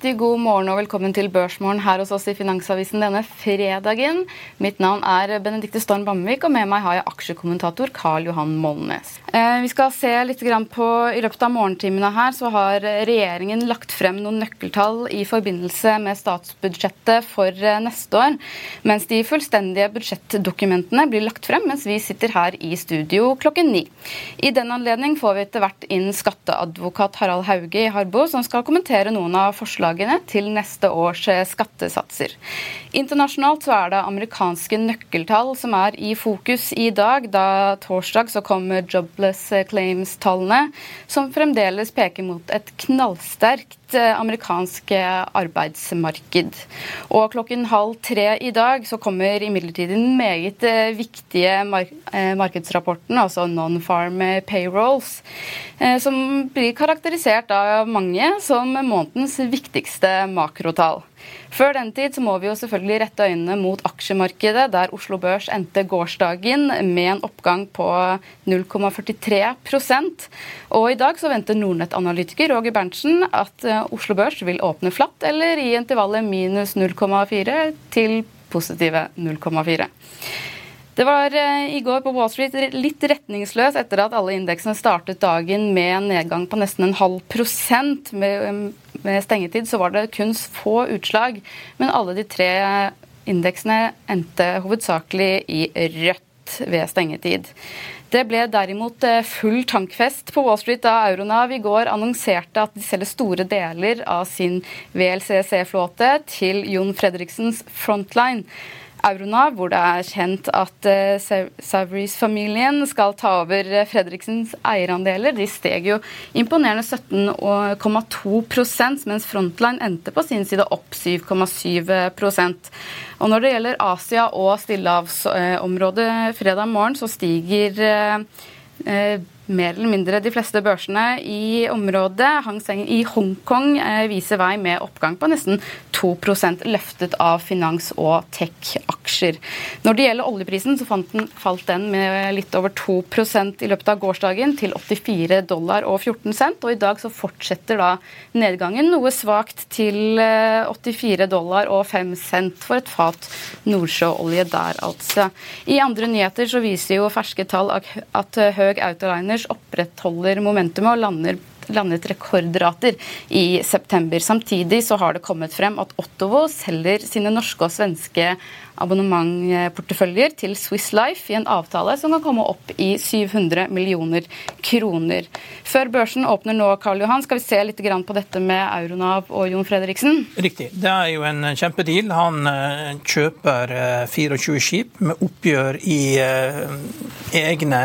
riktig god morgen og velkommen til Børsmorgen her hos oss i Finansavisen denne fredagen. Mitt navn er Benedikte Storm Bamvik, og med meg har jeg aksjekommentator Karl Johan Molnes. Eh, vi skal se litt på, I løpet av morgentimene her så har regjeringen lagt frem noen nøkkeltall i forbindelse med statsbudsjettet for eh, neste år, mens de fullstendige budsjettdokumentene blir lagt frem mens vi sitter her i studio klokken ni. I den anledning får vi etter hvert inn skatteadvokat Harald Hauge i Harbo, som skal kommentere noen av forslagene til neste års eh, skattesatser. Internasjonalt så er det amerikanske nøkkeltall som er i fokus i dag. Da torsdag så kommer jobless claims-tallene, som fremdeles peker mot et knallsterkt eh, amerikansk arbeidsmarked. Og klokken halv tre i dag så kommer imidlertid den meget viktige viktige markedsrapporten, altså non-farm payrolls, som blir karakterisert av mange som månedens viktigste makrotall. Før den tid så må vi jo selvfølgelig rette øynene mot aksjemarkedet, der Oslo Børs endte gårsdagen med en oppgang på 0,43 Og i dag så venter Nordnett-analytiker Roger Berntsen at eh, Oslo Børs vil åpne flatt eller i intervallet minus 0,4 til positive 0,4. Det var eh, i går på Wall Street litt retningsløs etter at alle indeksene startet dagen med en nedgang på nesten en halv prosent. Med, med stengetid så var det kun få utslag, men alle de tre indeksene endte hovedsakelig i rødt ved stengetid. Det ble derimot eh, full tankfest på Wall Street da Euronav i går annonserte at de selger store deler av sin VLCC-flåte til Jon Fredriksens Frontline. Euronav, hvor det er kjent at uh, Saveries-familien skal ta over eh, Fredriksens eierandeler. De steg jo imponerende 17,2% mens Frontline endte på sin side opp 7,7% Og Når det gjelder Asia og stillehavsområdet fredag morgen, så stiger uh, mer eller mindre de fleste børsene i området. Hang Seng i Hongkong eh, viser vei med oppgang på nesten 2% løftet av finans- og tech-aksjer. Når det gjelder oljeprisen, så den, falt den med litt over 2% i løpet av gårsdagen til 84 dollar og 14 cent. Og i dag så fortsetter da nedgangen noe svakt til 84 eh, dollar og 5 cent for et fat nordsjøolje der, altså. I andre nyheter så viser jo ferske tall at Høg Autoliner Ellers opprettholder momentumet og lander landet rekordrater i september. Samtidig så har det kommet frem at Ottovo selger sine norske og svenske abonnementporteføljer til Swiss Life i en avtale som kan komme opp i 700 millioner kroner. Før børsen åpner nå, Karl Johan, skal vi se litt på dette med Euronav og Jon Fredriksen? Riktig. Det er jo en kjempedeal. Han eh, kjøper 24 eh, skip med oppgjør i eh, egne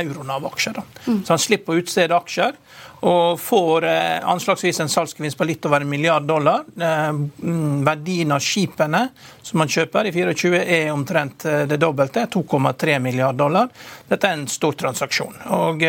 Euronav-aksjer. Mm. Så han slipper å utstede aksjer og får eh, anslagsvis en salgsgevinst på litt over en milliard dollar. Eh, mm, verdien av skipene som man kjøper i 24 er omtrent eh, det dobbelte, 2,3 milliard dollar. Dette er en stor transaksjon. Og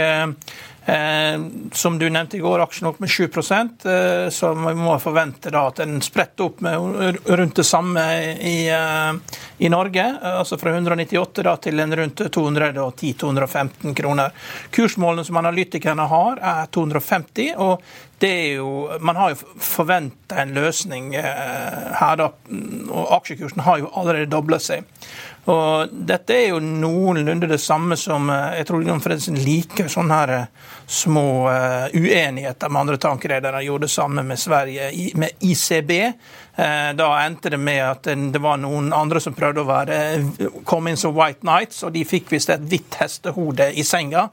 som du nevnte i går, aksjen opp med 7 eh, så vi må forvente at den spretter opp med rundt det samme i, eh, i Norge. Altså fra 198 da til en rundt 210-215 kroner. Kursmålene som analytikerne har, er 250. og jo, Man har jo forventa en løsning her, da, og aksjekursen har jo allerede dobla seg. Og Dette er jo noenlunde det samme som jeg tror John Fredriksen liker sånne her små uh, uenigheter med andre tankredere. Gjorde det samme med Sverige, med ICB. Uh, da endte det med at det var noen andre som prøvde å være, komme inn som White Nights, og de fikk visst et hvitt hestehode i senga.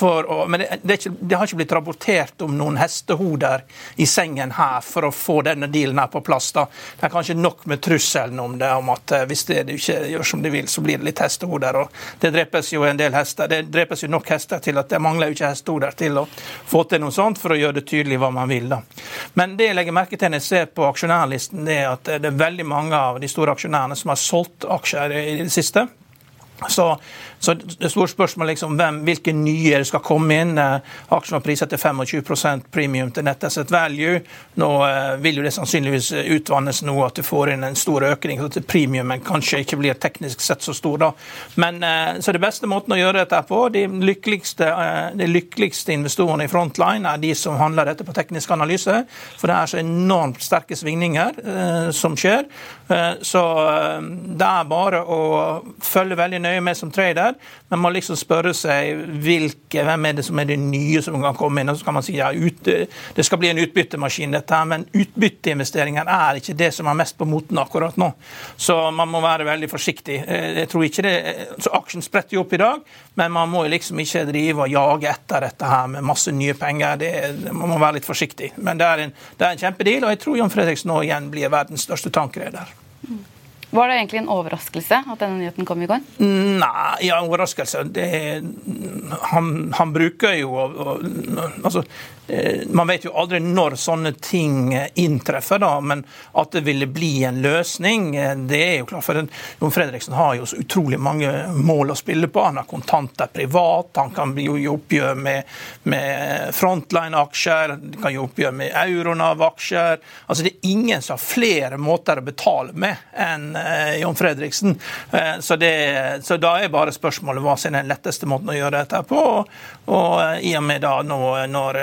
Å, men det, det, ikke, det, har ikke blitt rapportert om noen hestehoder i sengen her for å få denne dealen her på plass. da. Det er kanskje nok med trusselen om det, om at uh, hvis det du ikke gjør som de vil, så blir det litt hestehoder. og Det drepes jo en del hester. Det drepes jo nok hester til at det mangler jo ikke hestehoder til å få til noe sånt, for å gjøre det tydelig hva man vil. da. Men det jeg legger merke til når jeg ser på aksjonærlisten, det at det er veldig mange av de store aksjonærene som har solgt aksjer i det siste. Så så det store spørsmålet liksom, hvem, hvilke nye skal komme inn. Eh, aksjen var priset til 25% premium til net asset value. Nå eh, vil jo det sannsynligvis utvannes nå at du får inn en stor økning. så Premiumen kanskje ikke blir teknisk sett så stor. da. Men eh, så det beste måten å gjøre dette på, de lykkeligste, de lykkeligste investorene i Frontline er de som handler dette på teknisk analyse. For det er så enormt sterke svingninger som skjer. så det er bare å følge veldig nøye med som trader der. Men man liksom spørre seg hvilke, hvem er det som er det nye som kan komme inn. Og så kan man si ja, ut, det skal bli en utbyttemaskin, dette her. Men utbytteinvesteringer er ikke det som er mest på moten akkurat nå. Så man må være veldig forsiktig. Eh, jeg tror ikke det, så Aksjen spretter jo opp i dag, men man må liksom ikke drive og jage etter dette her med masse nye penger. Det, man må være litt forsiktig. Men det er en, det en kjempedeal, og jeg tror Jon Fredriksen nå igjen blir verdens største tankreder. Mm. Var det egentlig en overraskelse at denne nyheten kom i går? Nei, ja, overraskelse det, han, han, bruker jo altså, Eh, man vet jo aldri når sånne ting eh, inntreffer, da, men at det ville bli en løsning, eh, det er jo klart. For Jon Fredriksen har jo så utrolig mange mål å spille på. Han har kontanter privat, han kan jo gi oppgjør med, med Frontline-aksjer, kan gi oppgjør med Euronav-aksjer. Altså Det er ingen som har flere måter å betale med enn Jon Fredriksen. Så, det, så da er bare spørsmålet hva som er den letteste måten å gjøre dette på. Og i og med da nå når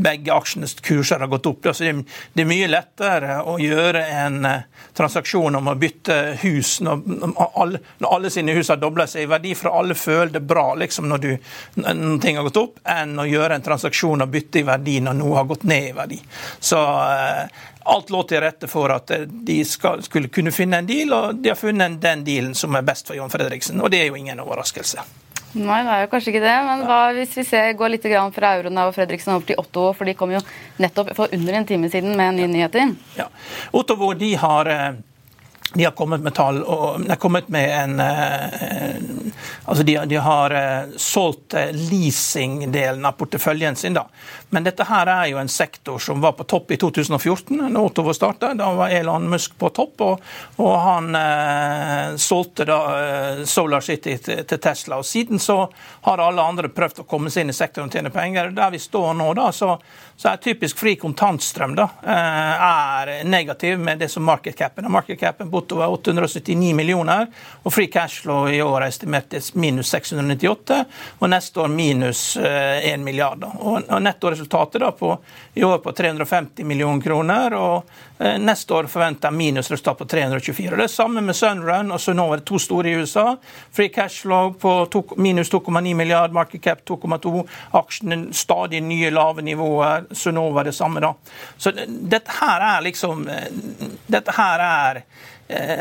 begge aksjenes kurser har gått opp. Så det er mye lettere å gjøre en eh, transaksjon om å bytte hus når alle, når alle sine hus har dobla seg i verdi, for alle føler det bra liksom, når, du, når ting har gått opp, enn å gjøre en transaksjon og bytte i verdi når noe har gått ned i verdi. Så eh, alt lå til rette for at eh, de skal, skulle kunne finne en deal, og de har funnet den dealen som er best for John Fredriksen. Og det er jo ingen overraskelse. Nei, det er jo kanskje ikke det. Men hva hvis vi ser, går litt fra euroen og Fredriksen over til Otto, for de kom jo nettopp for under en time siden med nye nyheter? Ja. Otto de har eh, de har kommet med tall og de har kommet med en eh, Altså de, de har eh, solgt leasingdelen av porteføljen sin. da. Men dette her er jo en sektor som var på topp i 2014, da Otovo starta. Da var Elon Musk på topp, og, og han eh, solgte da eh, Solar City til, Tesla. Og Siden så har alle andre prøvd å komme seg inn i sektoren og tjene penger. Der vi står nå, da, så så er typisk fri kontantstrøm da, eh, er negativ med det som markedcapen er. Markedcapen på Otto er 879 millioner, og free cashflow i år er estimert til minus 698, og neste år minus 1 eh, milliard. Og nettoresultatet da på, i år på 350 millioner kroner. og Eh, neste år forventer minusresultat på 324. Det er samme med Sunrun og Sunnova, to store i USA. Free cashflow på to, minus 2,9 milliard, market cap 2,2. Aksjene stadig nye lave nivåer. Sunnova det samme, da. Så dette her er liksom eh, Dette her er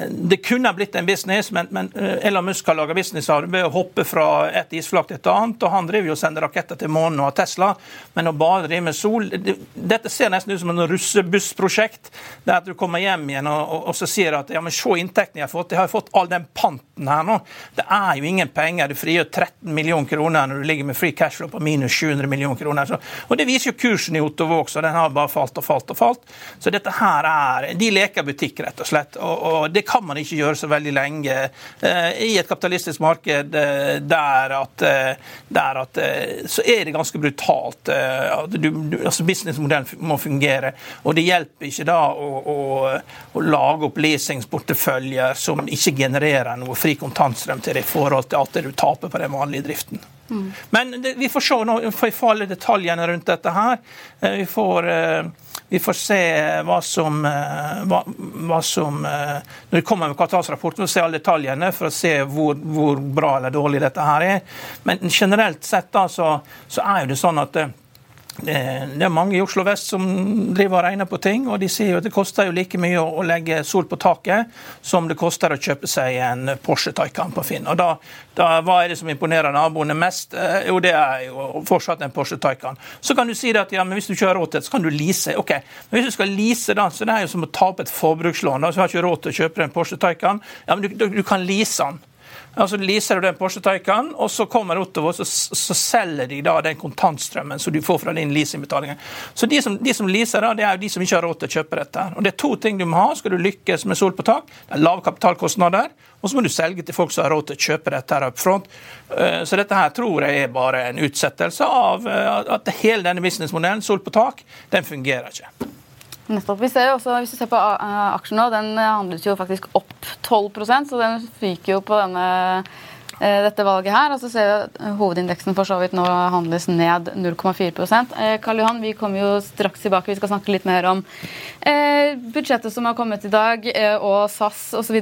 det kunne blitt en business, men, men eh, Elon Musk har laga businessarbeid ved å hoppe fra et isflak til et annet. og Han driver jo og sender raketter til månen og har Tesla, men å bare drive med sol det, Dette ser nesten ut som en russebussprosjekt. der er du kommer hjem igjen og, og, og så sier at ja, men se inntekten jeg har fått. Jeg har fått all den panten her nå. Det er jo ingen penger. Du frigjør 13 millioner kroner når du ligger med free cash flow på minus 700 millioner kroner. Så, og Det viser jo kursen i Ottovo også, den har bare falt og falt og falt. Så dette her er De leker butikk, rett og slett. og, og og det kan man ikke gjøre så veldig lenge i et kapitalistisk marked der at, der at så er det ganske brutalt. Altså Businessmodellen må fungere. Og det hjelper ikke da å, å, å lage opp leasingsporteføljer som ikke genererer noe fri kontantstrøm til det i forhold til det du taper på den vanlige driften. Men det, vi får se nå, vi får alle detaljene rundt dette her. Vi får vi får se hva som, eh, hva, hva som eh, Når vi kommer med kvartalsrapporten, vi får se alle detaljene for å se hvor, hvor, bra eller dårlig dette her er. Men generelt sett da, så, så er det sånn at eh, det er mange i Oslo vest som driver og regner på ting, og de sier jo at det koster jo like mye å legge sol på taket som det koster å kjøpe seg en Porsche Taycan på Finn. Og da, da Hva er det som imponerer naboene mest? Eh, jo, det er jo fortsatt en Porsche Taycan. Så kan du si at ja, men hvis du ikke har råd til det, så kan du lease. Ok, men hvis du skal lease, da, så det er jo som å ta opp et forbrukslån. da, så har du ikke råd til å kjøpe en Porsche Taycan. Ja, men du, du, du kan lease den. Altså Leaser du den Porsche Taycan, og så kommer Ottovo, så, så selger de da den kontantstrømmen som du får fra din leasingbetaling. Så de som, de som leaser, da, det er jo de som ikke har råd til å kjøpe dette. Og Det er to ting du må ha skal du lykkes med sol på tak. Det er lave kapitalkostnader, og så må du selge til folk som har råd til å kjøpe dette her up front. Eh, så dette her tror jeg er bare en utsettelse av eh, at hele denne businessmodellen, sol på tak, den fungerer ikke. Nettopp. Vi ser jo også, Hvis du ser på eh, aksjen nå, den eh, handles jo faktisk opp 12% så den fyker jo på denne, eh, dette valget her. Og så ser vi at hovedindeksen for så vidt nå handles ned 0,4 Karl Johan, vi kommer jo straks tilbake. Vi skal snakke litt mer om budsjettet som har kommet i dag, og SAS osv.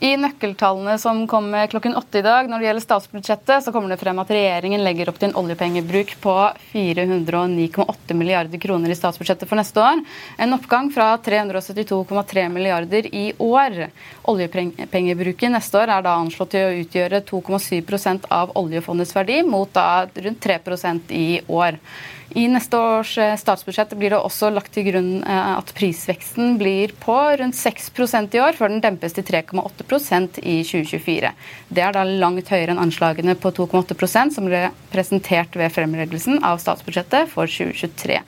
I nøkkeltallene som kommer klokken åtte i dag når det gjelder statsbudsjettet, så kommer det frem at regjeringen legger opp til en oljepengebruk på 409,8 milliarder kroner i statsbudsjettet for neste år. En oppgang fra 372,3 milliarder i år. Oljepengebruken neste år er da anslått til å utgjøre 2,7% av oljefondets verdi, mot da rundt 3% i år. I neste års eh, statsbudsjett blir det også lagt til grunn eh, at prisveksten blir på rundt 6% i år, før den dempes til 3,8% i 2024. Det er da langt høyere enn anslagene på 2,8% som ble presentert ved fremleggelsen av statsbudsjettet for 2023.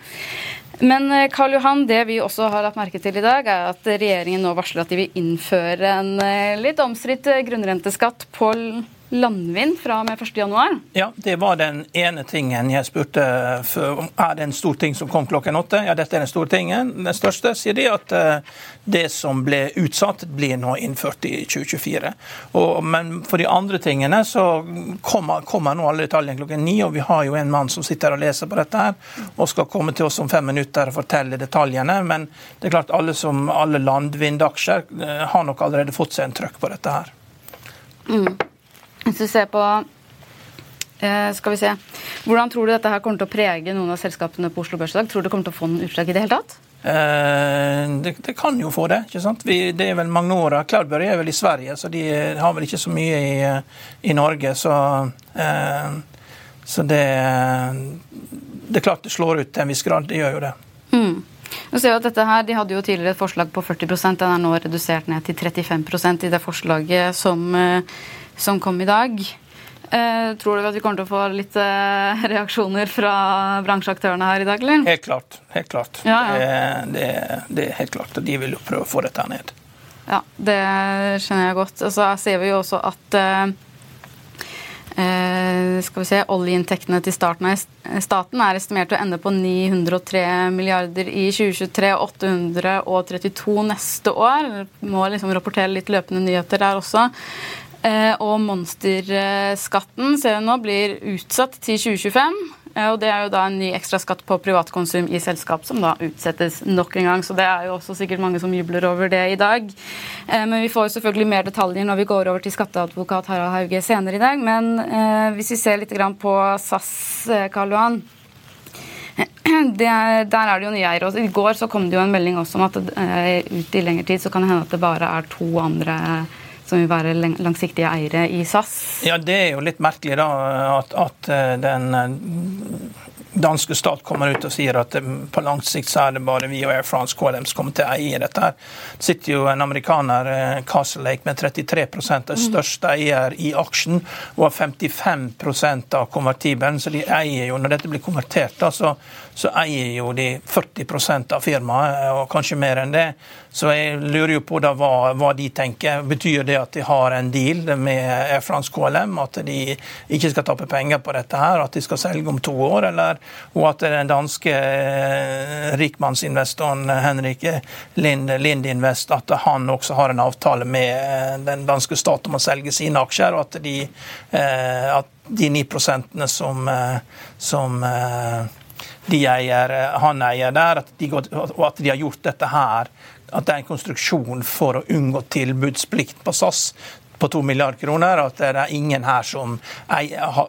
Men eh, Karl Johan, det vi også har lagt merke til i dag, er at regjeringen nå varsler at de vil innføre en litt omstridt grunnrenteskatt på landvind fra og med 1.1. Ja, det var den ene tingen jeg spurte om. Er det en stor ting som kom klokken åtte? Ja, dette er den store tingen. Den største sier de at eh, det som ble utsatt, blir nå innført i 2024. Og, men for de andre tingene så kommer, kommer nå alle detaljene klokken ni, og vi har jo en mann som sitter og leser på dette her, og skal komme til oss om fem minutter og fortelle detaljene. Men det er klart alle, som, alle landvindaksjer eh, har nok allerede fått seg en trøkk på dette her. Mm. Hvis du ser på eh, skal vi se. Hvordan tror du dette her kommer til å prege noen av selskapene på Oslo Børs i dag? Tror du det kommer til å få noen utslag i det hele tatt? Det, det, kan jo få det. ikke sant? Vi, det er vel Magnora Cloudberry er vel i Sverige, så de har vel ikke så mye i, i Norge. Så, så det, det er klart det slår ut til en viss grad. Det gjør jo det. Mm. Du ser jo at dette her, De hadde jo tidligere et forslag på 40% den er nå redusert ned til 35% i det forslaget som, som kom i dag. Eh, tror du at vi kommer til å få litt eh, reaksjoner fra bransjeaktørene her i dag, eller? Helt klart. Helt klart. Ja, ja. Det, det, det, er helt klart. De vil jo prøve å få dette ned. Ja, det skjønner jeg godt. Og så ser vi jo også at eh, eh skal vi se, Oljeinntektene til staten er estimert å ende på 903 milliarder i 2023 og 832 neste år. Må liksom rapportere litt løpende nyheter der også. Eh, og monsterskatten ser vi nå blir utsatt til 2025. Eh, og Det er jo da en ny ekstraskatt på privatkonsum i selskap som da utsettes nok en gang. Så det er jo også sikkert mange som jubler over det i dag. Eh, men vi får jo selvfølgelig mer detaljer når vi går over til skatteadvokat Harald Hauge senere i dag. Men hvis vi ser litt på SAS, Karl Johan. Det, der er det jo nye eiere. I går så kom det jo en melding også om at ut i lengre tid så kan det hende at det bare er to andre som vil være langsiktige eiere i SAS? Ja, Det er jo litt merkelig da, at, at eh, den eh, danske stat kommer ut og sier at eh, på lang sikt så er det bare vi og Air France KLM som kommer til å eie dette. Det sitter jo en amerikaner, Castle Lake, med 33% av største eier i aksjen, og har 55% av konvertibelen. Så de eier jo, når dette blir konvertert, da, så, så eier jo de 40% av firmaet, og kanskje mer enn det. Så jeg lurer jo på da hva, hva, de tenker. Betyr det at de har en deal med Air France KLM, at de ikke skal tape penger på dette her, at de skal selge om to år, eller og at den danske eh, rikmannsinvestoren Henrik Lind, Lind Invest, at han også har en avtale med eh, den danske stat om å selge sine aksjer, og at de, eh, at de 9% som, som de eier, han eier der, at de, og at de har gjort dette her at det er en konstruksjon for å unngå tilbudsplikt på SAS på 2 milliarder kroner, at det er ingen her som eier,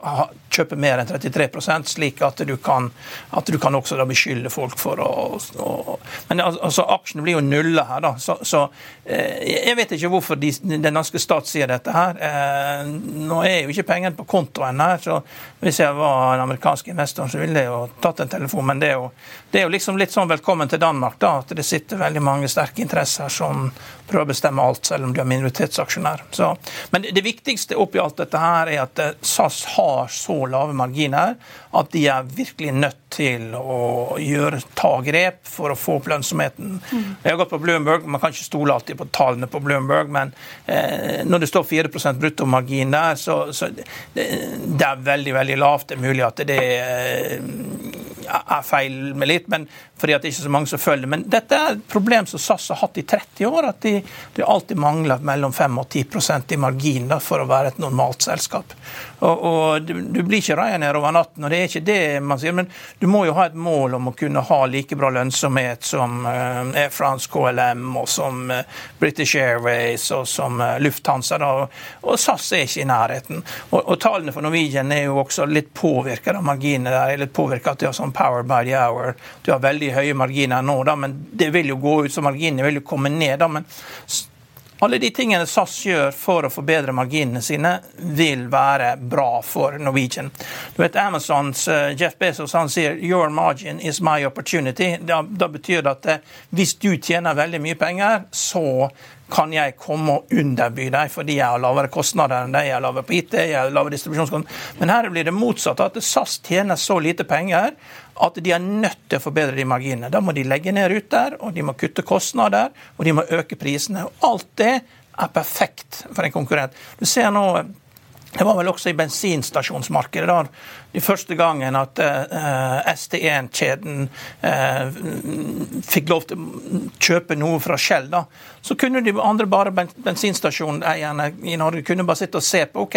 kjøper mer enn 33% slik at du kan, at du kan også da beskylde folk for å, å Men altså, aksjene blir jo nulla her, da. Så, så eh, jeg vet ikke hvorfor de, den norske stat sier dette her. Eh, nå er jo ikke pengene på kontoen her, så hvis jeg var en amerikansk investor, så ville jeg jo tatt en telefon. Men det er jo, det er jo liksom litt sånn velkommen til Danmark, da. At det sitter veldig mange sterke interesser som prøver å bestemme alt, selv om du er minoritetsaksjonær. Så, men det viktigste oppi alt dette her er at eh, SAS har så lave marginer at de er virkelig nødt til å gjøre, ta grep for å få opp lønnsomheten. Mm. Jeg har gått på Bloomberg, Man kan ikke stole alltid på tallene på Bloomberg, men eh, når det står 4 bruttomargin der, så, så det, det, er veldig veldig lavt. Det er mulig at det eh, er feil med litt, men fordi at det ikke er så mange som følger. Men dette er et problem som SAS har hatt i 30 år. At de, de alltid mangler mellom 5 og 10% i margin da, for å være et normalt selskap. Og, og du, du, blir ikke Ryanair over natten, og det er ikke det man sier. Men du må jo ha et mål om å kunne ha like bra lønnsomhet som uh, Air France KLM og som uh, British Airways og som uh, Lufthansa. Da. Og SAS er ikke i nærheten. Og, og tallene for Norwegian er jo også litt påvirka av marginene der. er litt påvirka at de har sånn power by the hour. Du har veldig høye marginer nå, da, men det vil jo gå ut, så marginene vil jo komme ned. da, men alle de tingene SAS gjør for å forbedre marginene sine, vil være bra for Norwegian. Du vet Amazons uh, Jeff Bezos han sier 'your margin is my opportunity'. Da, da betyr det at uh, hvis du tjener veldig mye penger, så kan jeg komme og underby deg fordi jeg har lavere kostnader enn deg, jeg har lavere på IT, jeg har lavere distribusjonskostnader. Men her blir det motsatt. At SAS tjener så lite penger at de er nødt til å forbedre de marginene. Da må de legge ned ruter, og de må kutte kostnader, og de må øke prisene. Og alt det er perfekt for en konkurrent. Du ser nå det var vel også i bensinstasjonsmarkedet. da, første gangen at uh, eh, ST1-kjeden uh, eh, fikk lov til å kjøpe noe fra Shell, da, så kunne de andre bare bensinstasjoneierne i Norge kunne bare sitte og se på. OK,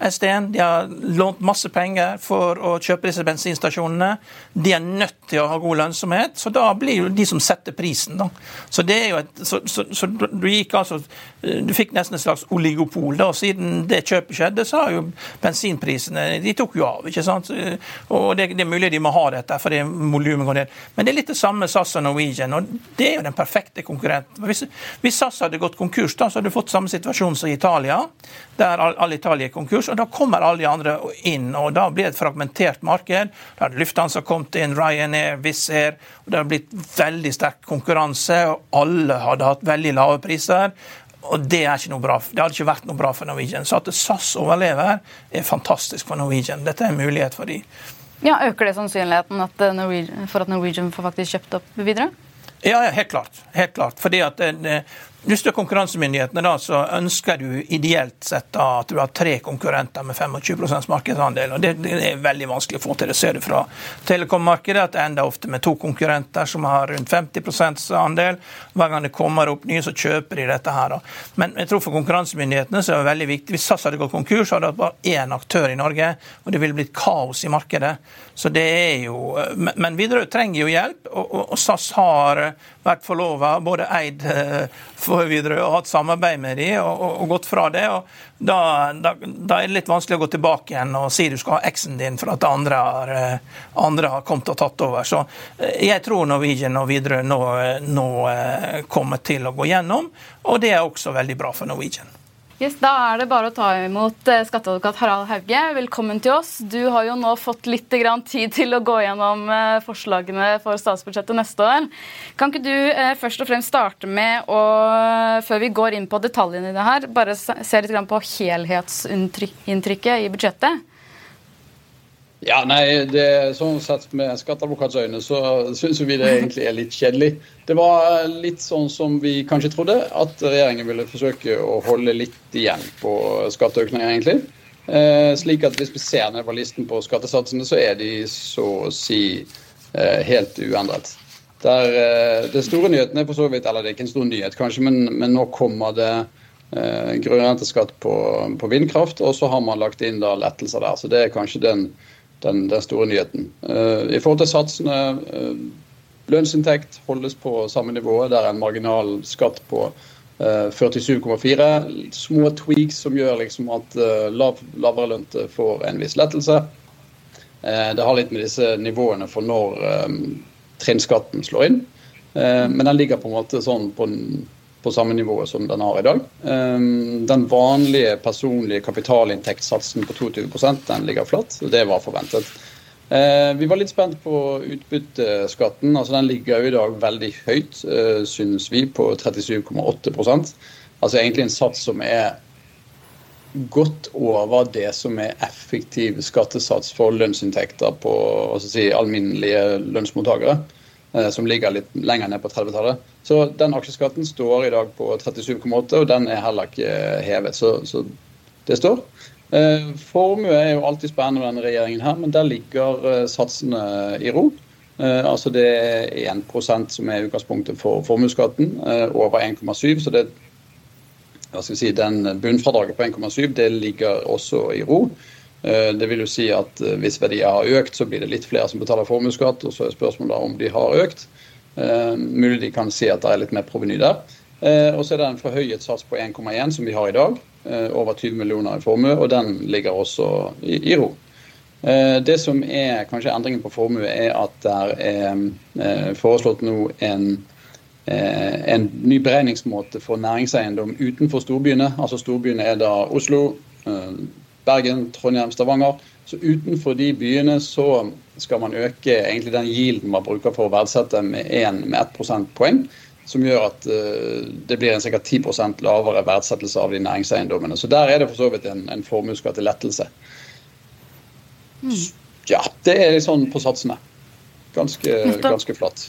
ST1 de har lånt masse penger for å kjøpe disse bensinstasjonene. De er nødt til å ha god lønnsomhet, så da blir jo de som setter prisen. da. Så det er jo et, så, så, så du gikk altså Du fikk nesten et slags oligopol. da, og Siden det kjøpet skjedde, så har jo bensinprisene de tok jo av. ikke sant? Sant? Og det, det, er mulig de må ha dette, for det volumet går ned. Men det er litt det samme med SAS og Norwegian, og det er jo den perfekte konkurrenten. Hvis, hvis SAS hadde gått konkurs, da, så hadde du fått samme situasjon som Italia, der all, all Italia er konkurs. og Da kommer alle de andre inn, og da blir det et fragmentert marked. Da hadde Lufthansa kommet inn, Ryanair, Wizz Air, og det hadde blitt veldig sterk konkurranse, og alle hadde hatt veldig lave priser. Og det, er ikke noe bra. det hadde ikke vært noe bra for Norwegian. Så at SAS overlever, er fantastisk for Norwegian. Dette er en mulighet for dem. Ja, Øker det sannsynligheten at for at Norwegian får faktisk kjøpt opp videre? Ja, helt klart. Helt klart. Fordi at det, hvis du er konkurransemyndighetene, da, så ønsker du ideelt sett da, at du har tre konkurrenter med 25 markedsandel. og det, det, er veldig vanskelig å få til. Det ser du fra telekommarkedet, at det ender ofte med to konkurrenter som har rundt 50 andel. Hver gang det kommer opp nye, så kjøper de dette her. Da. Men jeg tror for konkurransemyndighetene så er det veldig viktig. Hvis SAS hadde gått konkurs, hadde det bare én aktør i Norge, og det ville blitt kaos i markedet. Så det er jo, Men Widerøe trenger jo hjelp, og, og, og SAS har vært forlova, både eid eh, for Widerøe og hatt samarbeid med dem og, og, og, gått fra det. og da, da, da, er det litt vanskelig å gå tilbake igjen og si du skal ha eksen din for at andre har, eh, andre har kommet og tatt over. Så eh, jeg tror Norwegian og Widerøe nå, nå kommer til å gå gjennom, og det er også veldig bra for Norwegian. Yes, da er det bare å ta imot eh, skatteadvokat Harald Hauge. Velkommen til oss. Du har jo nå fått litt tid til å gå gjennom eh, forslagene for statsbudsjettet neste år. Kan ikke du eh, først og fremst starte med å, før vi går inn på detaljene i det her, bare se litt på helhetsinntrykket i budsjettet? Ja, nei, det, sånn sett Med skatteadvokats øyne så syns vi det egentlig er litt kjedelig. Det var litt sånn som vi kanskje trodde, at regjeringen ville forsøke å holde litt igjen på skatteøkninger, egentlig. Eh, slik at hvis vi ser ned på listen på skattesatsene, så er de så å si eh, helt uendret. Der, eh, det store nyheten er for så vidt, eller det er ikke en stor nyhet kanskje, men, men nå kommer det eh, grunnrenteskatt på, på, vindkraft, og så har man lagt inn da lettelser der. Så det er kanskje den den, den store nyheten. Uh, I forhold til satsene, uh, lønnsinntekt holdes på samme nivå. Det er en marginal skatt på uh, eh, 47,4. Små tweaks som gjør liksom at lav, lavere lønte får en viss lettelse. det har litt med disse nivåene for når trinnskatten slår inn. men den ligger på en måte sånn på på samme nivå som den har i dag. Ehm, den vanlige personlige kapitalinntektssatsen på 22 den ligger flatt. og Det var forventet. Ehm, vi var litt spent på utbytteskatten. altså Den ligger jo i dag veldig høyt, eh, synes vi, på 37,8% Altså egentlig en sats som er godt over det som er effektiv skattesats for lønnsinntekter på si, alminnelige lønnsmottakere. Eh, som ligger litt lenger ned på 30-tallet. Så den aksjeskatten står i dag på 37,8, og den er heller ikke hevet. Så, så det står. Eh, formue er jo alltid spennende med denne regjeringen her, men der ligger eh, satsene i ro. Altså Det er 1% som er utgangspunktet for formuesskatten, over 1,7. Så det, hva skal vi si, den bunnfradraget på 1,7 det ligger også i ro. Eh, det vil jo si at eh, Hvis verdier har økt, så blir det litt flere som betaler formuesskatt. og Så er spørsmålet om de har økt. Uh, mulig de kan si at det er litt mer proveny der. Og så er det en forhøyet sats på 1,1 som vi har i dag. Over 20 millioner i formue, og den ligger også i ro. Det som er kanskje endringen på formue, er at det er foreslått nå en, en ny beregningsmåte for næringseiendom utenfor storbyene. Altså Storbyene er da Oslo, Bergen, Trondheim, Stavanger. Så utenfor de byene så skal man øke egentlig den yielden man bruker for å verdsette med, 1, med 1 prosentpoeng. Som gjør at uh, det blir en sikkert 10 lavere verdsettelse av de næringseiendommene. Så der er det for så vidt en, en formuesskattelettelse. Mm. Ja, det er litt sånn på satsene. Ganske, ganske flatt.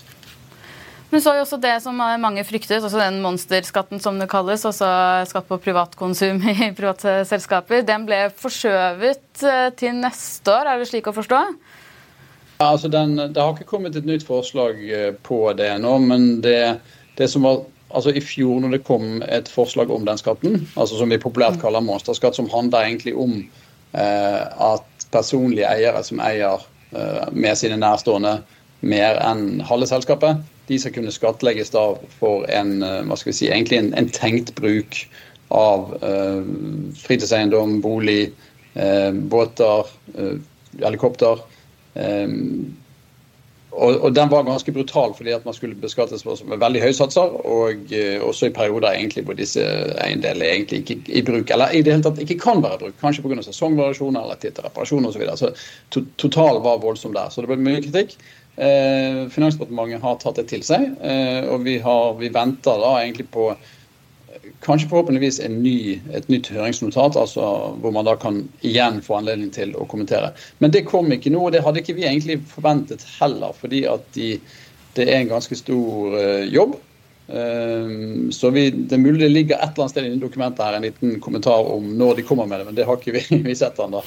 Men så er jo også det som mange frykter, også den monsterskatten som det kalles, også skatt på privatkonsum i private selskaper, den ble forskjøvet eh, til neste år, er det slik å forstå? Ja, altså den, Det har ikke kommet et nytt forslag eh, på det nå, men det, det som var altså I fjor når det kom et forslag om den skatten, altså som vi populært kaller monsterskatt, som handler egentlig om eh, at personlige eiere som eier eh, med sine nærstående mer enn halve selskapet, de skal kunne skattlegges da for en, eh, hva skal vi si, en, en tenkt bruk av eh, fritidseiendom, bolig, eh, båter, eh, helikopter. Og, og, den var ganske brutal fordi at man skulle beskattes med veldig høye satser. Og uh, også i perioder egentlig hvor disse eiendelene egentlig ikke i bruk, eller i det hele tatt ikke kan være i bruk. Kanskje pga. sesongvariasjoner eller tid til reparasjon osv. Så, videre. så to, totalen var voldsom der. Så det ble mye kritikk. Uh, Finansdepartementet har tatt det til seg, eh, og vi, har, vi venter da egentlig på kanskje forhåpentligvis ny, et nytt høringsnotat, altså hvor man da kan igjen få anledning til å kommentere. Men det kom ikke nå, og det hadde ikke vi egentlig forventet heller. Fordi at de, det er en ganske stor eh, jobb. Uh, så vi, Det er mulig det ligger et eller annet sted i dokumentet her en liten kommentar om når de kommer med det, men det har ikke vi, vi sett ennå.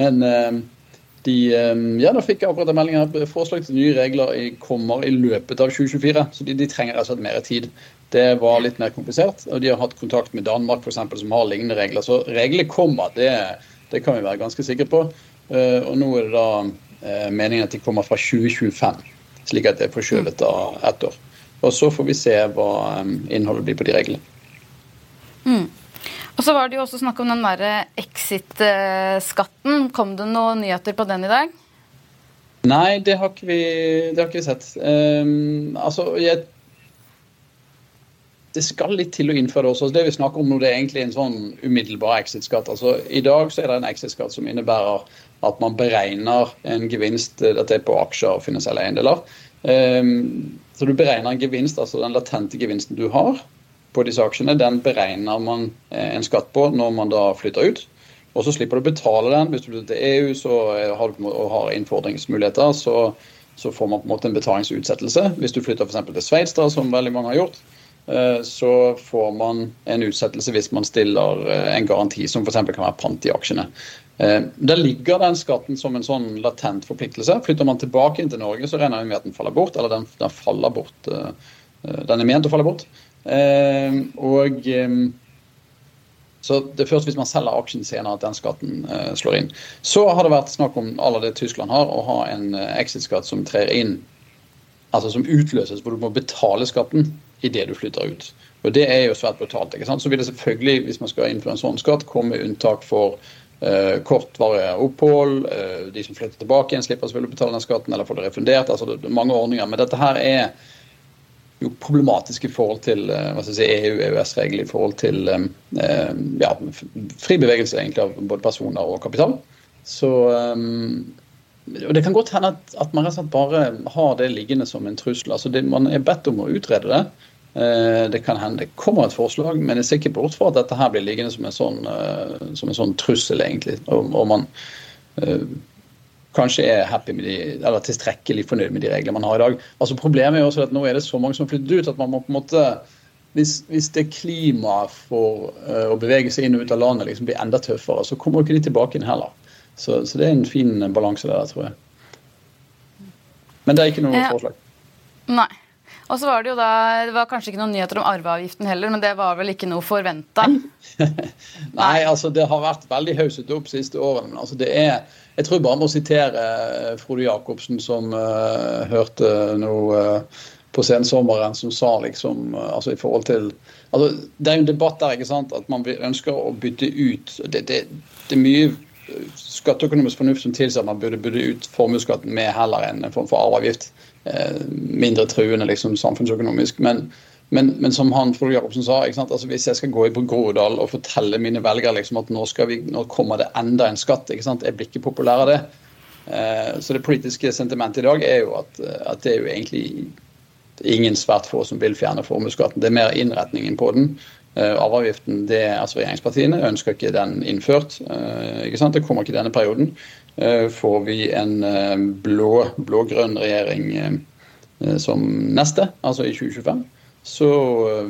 Men uh, de, ja, da fikk jeg akkurat en melding her. Forslag til nye regler kommer i løpet av 2024. Så de, de trenger altså mer tid. Det var litt mer komplisert. Og de har hatt kontakt med Danmark eksempel, som har lignende regler. Så reglene kommer, det, det kan vi være ganske sikre på. Eh, og nå er det da eh, meningen at de kommer fra 2025, slik at det er forskjøvet av ett år. Og så får vi se hva eh, innholdet blir på de reglene. Mm. Og så var det jo også snakk om den derre exit-skatten. Kom det noen nyheter på den i dag? Nei, det har ikke vi, har ikke vi sett. Um, altså, jeg det skal litt til å innføre det også. Det vi snakker om nå, det er egentlig en sånn umiddelbar exit-skatt. Altså, I dag så er det en exit-skatt som innebærer at man beregner en gevinst dette er på aksjer og finansielle eiendeler. Um, så du beregner en gevinst, altså den latente gevinsten du har på disse aksjene, den beregner man eh, en skatt på når man da flytter ut. Og så slipper du å betale den. Hvis du flytter til EU så har du, og har innfordringsmuligheter, så, så, får man på en måte en betalingsutsettelse. Hvis du flytter f.eks. til Sveits, som veldig mange har gjort, Eh, så får man en utsettelse hvis man stiller eh, en garanti som f.eks. kan være pant i aksjene. Eh, der ligger den skatten som en sånn latent forpliktelse. Flytter man tilbake inn til Norge, så regner vi med at den faller bort. Eller den, den faller bort. Den er ment å falle bort. Og så Det er først hvis man selger aksjen senere at den skatten slår inn. Så har det vært snakk om alle det Tyskland har, å ha en exit-skatt som trer inn, altså som utløses, hvor du må betale skatten idet du flytter ut. Og Det er jo svært brutalt. ikke sant? Så vil det selvfølgelig, hvis man skal innføre en sånn skatt, komme unntak for eh, kortvarige opphold. Eh, de som flytter tilbake igjen, slipper selvfølgelig å betale den skatten eller får det refundert. altså det mange ordninger. Men dette her er jo problematisk i forhold til skal si, EU- EØS-regler i forhold til um, ja, fri bevegelse egentlig av både personer og kapital. Så og Det kan godt hende at, at man bare har det liggende som en trussel. altså det, Man er bedt om å utrede det. Eh, det kan hende det kommer et forslag, men jeg ser ikke bort fra at dette her blir liggende som en sånn, eh, som en sånn trussel, egentlig. Og, og man kanskje er happy med de, eller tilstrekkelig fornøyd med de reglene man har i dag. Altså Problemet er også at nå er det så mange som har flyttet ut at man må på en måte hvis, hvis det klimaet for uh, å bevege seg inn og ut av landet liksom blir enda tøffere, så kommer ikke de tilbake inn heller. Så, så det er en fin balanse der, tror jeg. Men det er ikke noe forslag. Nei. Og så var det jo da Det var kanskje ikke noen nyheter om arveavgiften heller, men det var vel ikke noe forventa? Nei, altså det har vært veldig hauset opp de siste årene. Men altså det er Jeg tror bare må sitere eh, Frode Jacobsen, som uh, hørte noe uh, på sensommeren, som sa liksom altså i forhold til altså Det er jo en debatt der ikke sant, at man ønsker å bytte ut Det, det, det er mye skatteøkonomisk fornuft som tilsier at man burde bytte ut formuesskatten med heller en form for arveavgift. Eh, mindre truende liksom, samfunnsøkonomisk. Men, men, men, som han Frode Jacobsen sa, altså, hvis jeg skal gå i Groruddalen og fortelle mine velgere liksom, at nå, vi, nå, kommer det enda en skatt, jeg blir ikke populær av det. Eh, så det politiske sentimentet i dag er jo at, at det er jo egentlig ingen svært få som vil fjerne formuesskatten. Det er mer innretningen på den. Eh, arveavgiften, det altså Regjeringspartiene ønsker ikke den innført. Eh, ikke? Det kommer ikke i denne perioden. Uh, får vi en blå-grønn regjering som neste, altså i 2025, så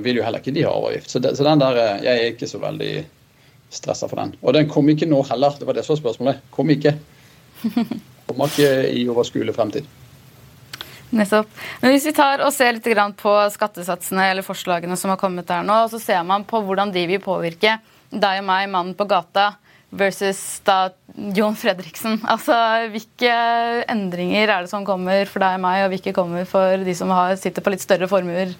vil jo heller ikke de ha arveavgift. Så, så, den der, jeg er ikke så veldig stressa for den. Og den kom ikke nå heller. Det var det som var spørsmålet. Kom ikke. Kommer ikke i overskuelig fremtid. Nettopp. Men Hvis vi tar og ser litt på skattesatsene eller forslagene som har kommet der nå, så ser man på hvordan de vil påvirke deg og meg, mannen på gata, versus da Jon Fredriksen. Altså, Hvilke endringer er det som kommer for deg og meg, og hvilke kommer for de som har, sitter på litt større formuer?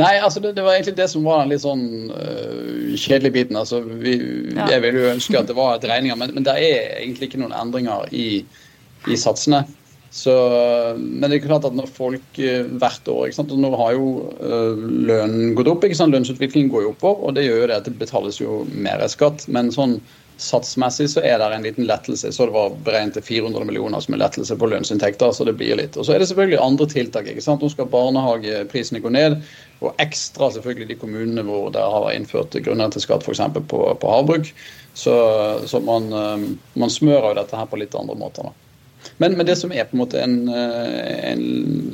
Nei, altså det, det, var egentlig det som var den litt sånn uh, kjedelige biten. Altså, vi, ja. Jeg ville jo ønske at det var et regninger, men, men det er egentlig ikke noen endringer i, i satsene. Så, men det er klart at når folk uh, hvert år ikke sant, og Nå har jo uh, lønnen gått opp. ikke sant, Lønnsutviklingen går jo oppover, og det gjør jo det at det betales jo mer skatt. Men sånn satsmessig så er det en liten lettelse. Så det var beregnet til 400 millioner som er lettelse på lønnsinntekter, så det blir litt. Og så er det selvfølgelig andre tiltak. ikke sant? Nå skal barnehageprisene gå ned, og ekstra selvfølgelig de kommunene hvor det har innført grunnrenteskatt f.eks. På, på havbruk. Så, så man, eh, man, smører jo dette her på litt andre måter. da. Men, men, det som er på en måte en, eh, en,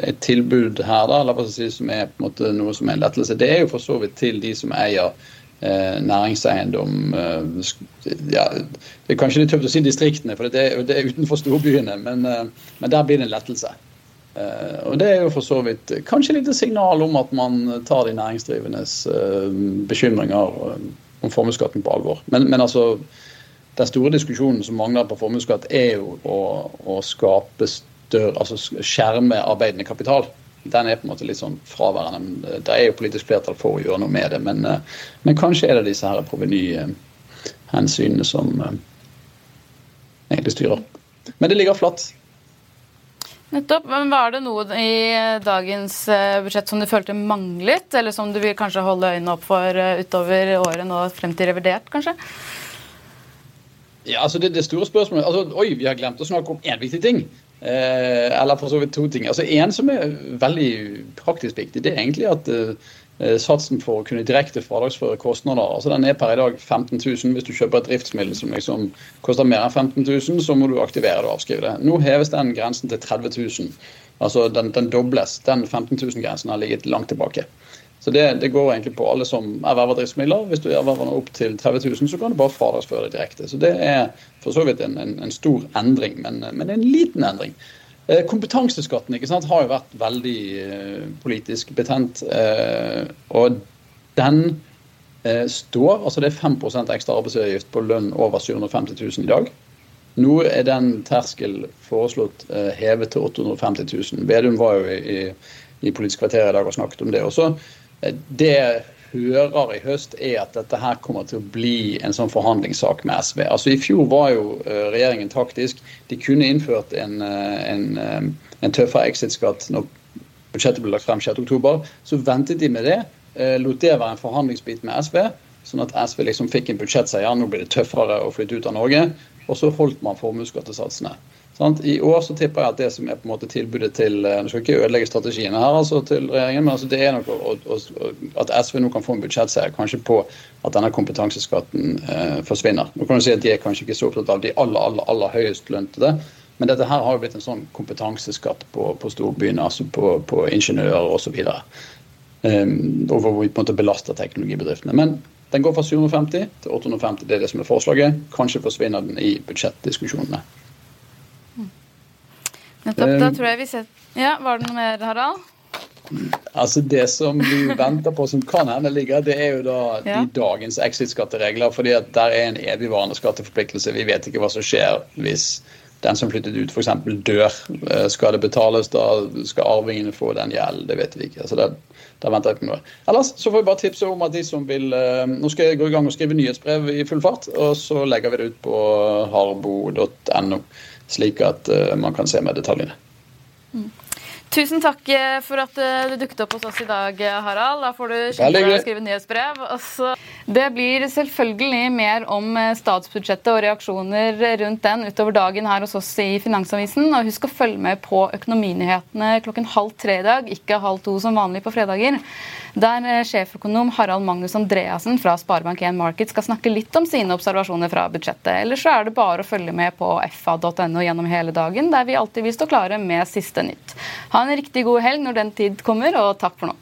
et tilbud her, da, eller si, som er på en måte noe som er en lettelse, det er jo for så vidt til de som eier eh, næringseiendom eh, ja, Det er kanskje litt tøft å si distriktene, for det det er utenfor storbyene, men, eh, men, der blir det en lettelse. Og Det er jo for så vidt kanskje litt signal om at man tar de næringsdrivendes bekymringer om formuesskatten på alvor. Men, men, altså, den store diskusjonen som mangler på formuesskatt, er jo å, å skape større, altså skjerme arbeidende kapital den er på en måte litt sånn fraværende. men Det er jo politisk flertall for å gjøre noe med det, men, eh, men kanskje er det disse her provenyhensynene som eh, egentlig styrer. Men det ligger flatt. Nettopp. Men Var det noe i dagens eh, budsjett som du følte manglet, eller som du vil kanskje holde øynene opp for utover året nå frem til revidert, kanskje? Ja, altså det, det store spørsmålet, altså, Oi, vi har glemt å snakke om én viktig ting. Eh, eller for så vidt to ting. Altså En som er veldig praktisk viktig, det er egentlig at eh, satsen for å kunne direkte fradragsføre kostnader altså den er per i dag 15 000. Hvis du kjøper et driftsmiddel som liksom koster mer enn 15 000, så må du aktivere det og avskrive det. Nå heves den grensen til 30 000. Altså den, den dobles. Den 15 000-grensen har ligget langt tilbake. Så det, det, går egentlig på alle som erverver driftsmidler. Hvis du erverver noe opp til 30 000, så kan du bare fradragsføre det direkte. Så det er for så vidt en, en, en stor endring, men, men, en liten endring. Eh, kompetanseskatten sant, har jo vært veldig eh, politisk betent. Eh, og den eh, står altså Det er 5% ekstra arbeidsgiveravgift på lønn over 750 000 i dag. Nå er den terskel foreslått hevet til 850 000. Vedum var jo i, i Politisk kvarter i dag og snakket om det. også. Det hører i høst, er at dette her kommer til å bli en sånn forhandlingssak med SV. Altså I fjor var jo eh, regjeringen taktisk. De kunne innført en, eh, en, eh, en tøffere exit-skatt når budsjettet ble lagt frem 6.10. Så ventet de med det. Lot det være en forhandlingsbit med SV, sånn at SV liksom fikk en budsjettseier. Nå blir det tøffere å flytte ut av Norge. Og så holdt man formuesskattesatsene. I år så tipper jeg at det som er på en måte tilbudet til eh, Nå skal ikke ødelegge strategiene her altså til regjeringen, men altså det er nok å, å, at SV nå kan få en budsjettseier kanskje på at denne kompetanseskatten eh, forsvinner. Nå kan du si at De er kanskje ikke så opptatt av de aller aller, aller høyest lønte, men dette her har jo blitt en sånn kompetanseskatt på, på storbyene, altså på, på ingeniører osv. Um, og hvor vi på en måte belaster teknologibedriftene. Men den går fra 750 til 850, det er det som er forslaget. Kanskje forsvinner den i budsjettdiskusjonene. Nettopp. Da tror jeg vi ser Ja, Var det noe mer, Harald? Altså Det som vi venter på som kan hende ligger, det er jo da ja. de dagens exit-skatteregler. fordi at der er en evigvarende skatteforpliktelse. Vi vet ikke hva som skjer hvis den som flyttet ut f.eks. dør. Eh, skal det betales da? Skal arvingene få den gjeld? Det vet vi ikke. altså det der venter jeg på noe. Ellers så får vi bare tipse om at de som vil eh, Nå skal jeg gå i gang og skrive nyhetsbrev i full fart, og så legger vi det ut på harbo.no slik at uh, man kan se med detaljene. Mm. Tusen takk eh, for at eh, du dukket opp hos oss i dag, Harald. Da får du skynde deg å skrive nyhetsbrev. Også, det blir selvfølgelig mer om statsbudsjettet og reaksjoner rundt den utover dagen her hos oss i Finansavisen. Og husk å følge med på Økonominyhetene klokken halv tre i dag, ikke halv to som vanlig på fredager der eh, sjeføkonom Harald Magnus Andreassen fra Sparebank1 Market skal snakke litt om sine observasjoner fra budsjettet. Ellers så er det bare å følge med på fa.no gjennom hele dagen, der vi alltid vil stå klare med siste nytt. Ha en riktig god helg når den tid kommer, og takk for nå.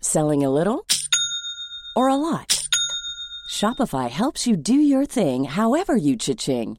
Selling a little or a lot? Shopify helps you do your thing however you cha-ching.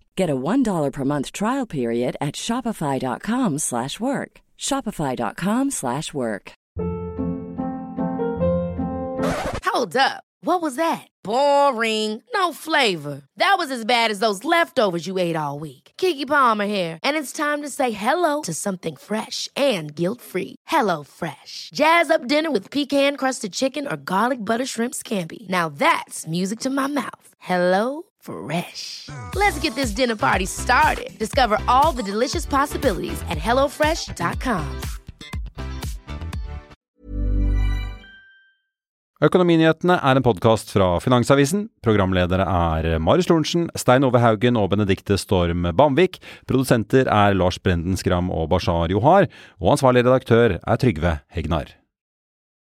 Get a $1 per month trial period at shopify.com slash work. Shopify.com slash work. Hold up. What was that? Boring. No flavor. That was as bad as those leftovers you ate all week. Kiki Palmer here, and it's time to say hello to something fresh and guilt-free. Hello Fresh. Jazz up dinner with pecan-crusted chicken or garlic butter shrimp scampi. Now that's music to my mouth. Hello Fresh. Let's get this dinner party started. Discover all the delicious possibilities at hellofresh.com. Økonominyhetene er en podkast fra Finansavisen. Programledere er Marius Lorentzen, Stein Ove Haugen og Benedikte Storm Bamvik. Produsenter er Lars Brenden Skram og Bashar Johar. Og ansvarlig redaktør er Trygve Hegnar.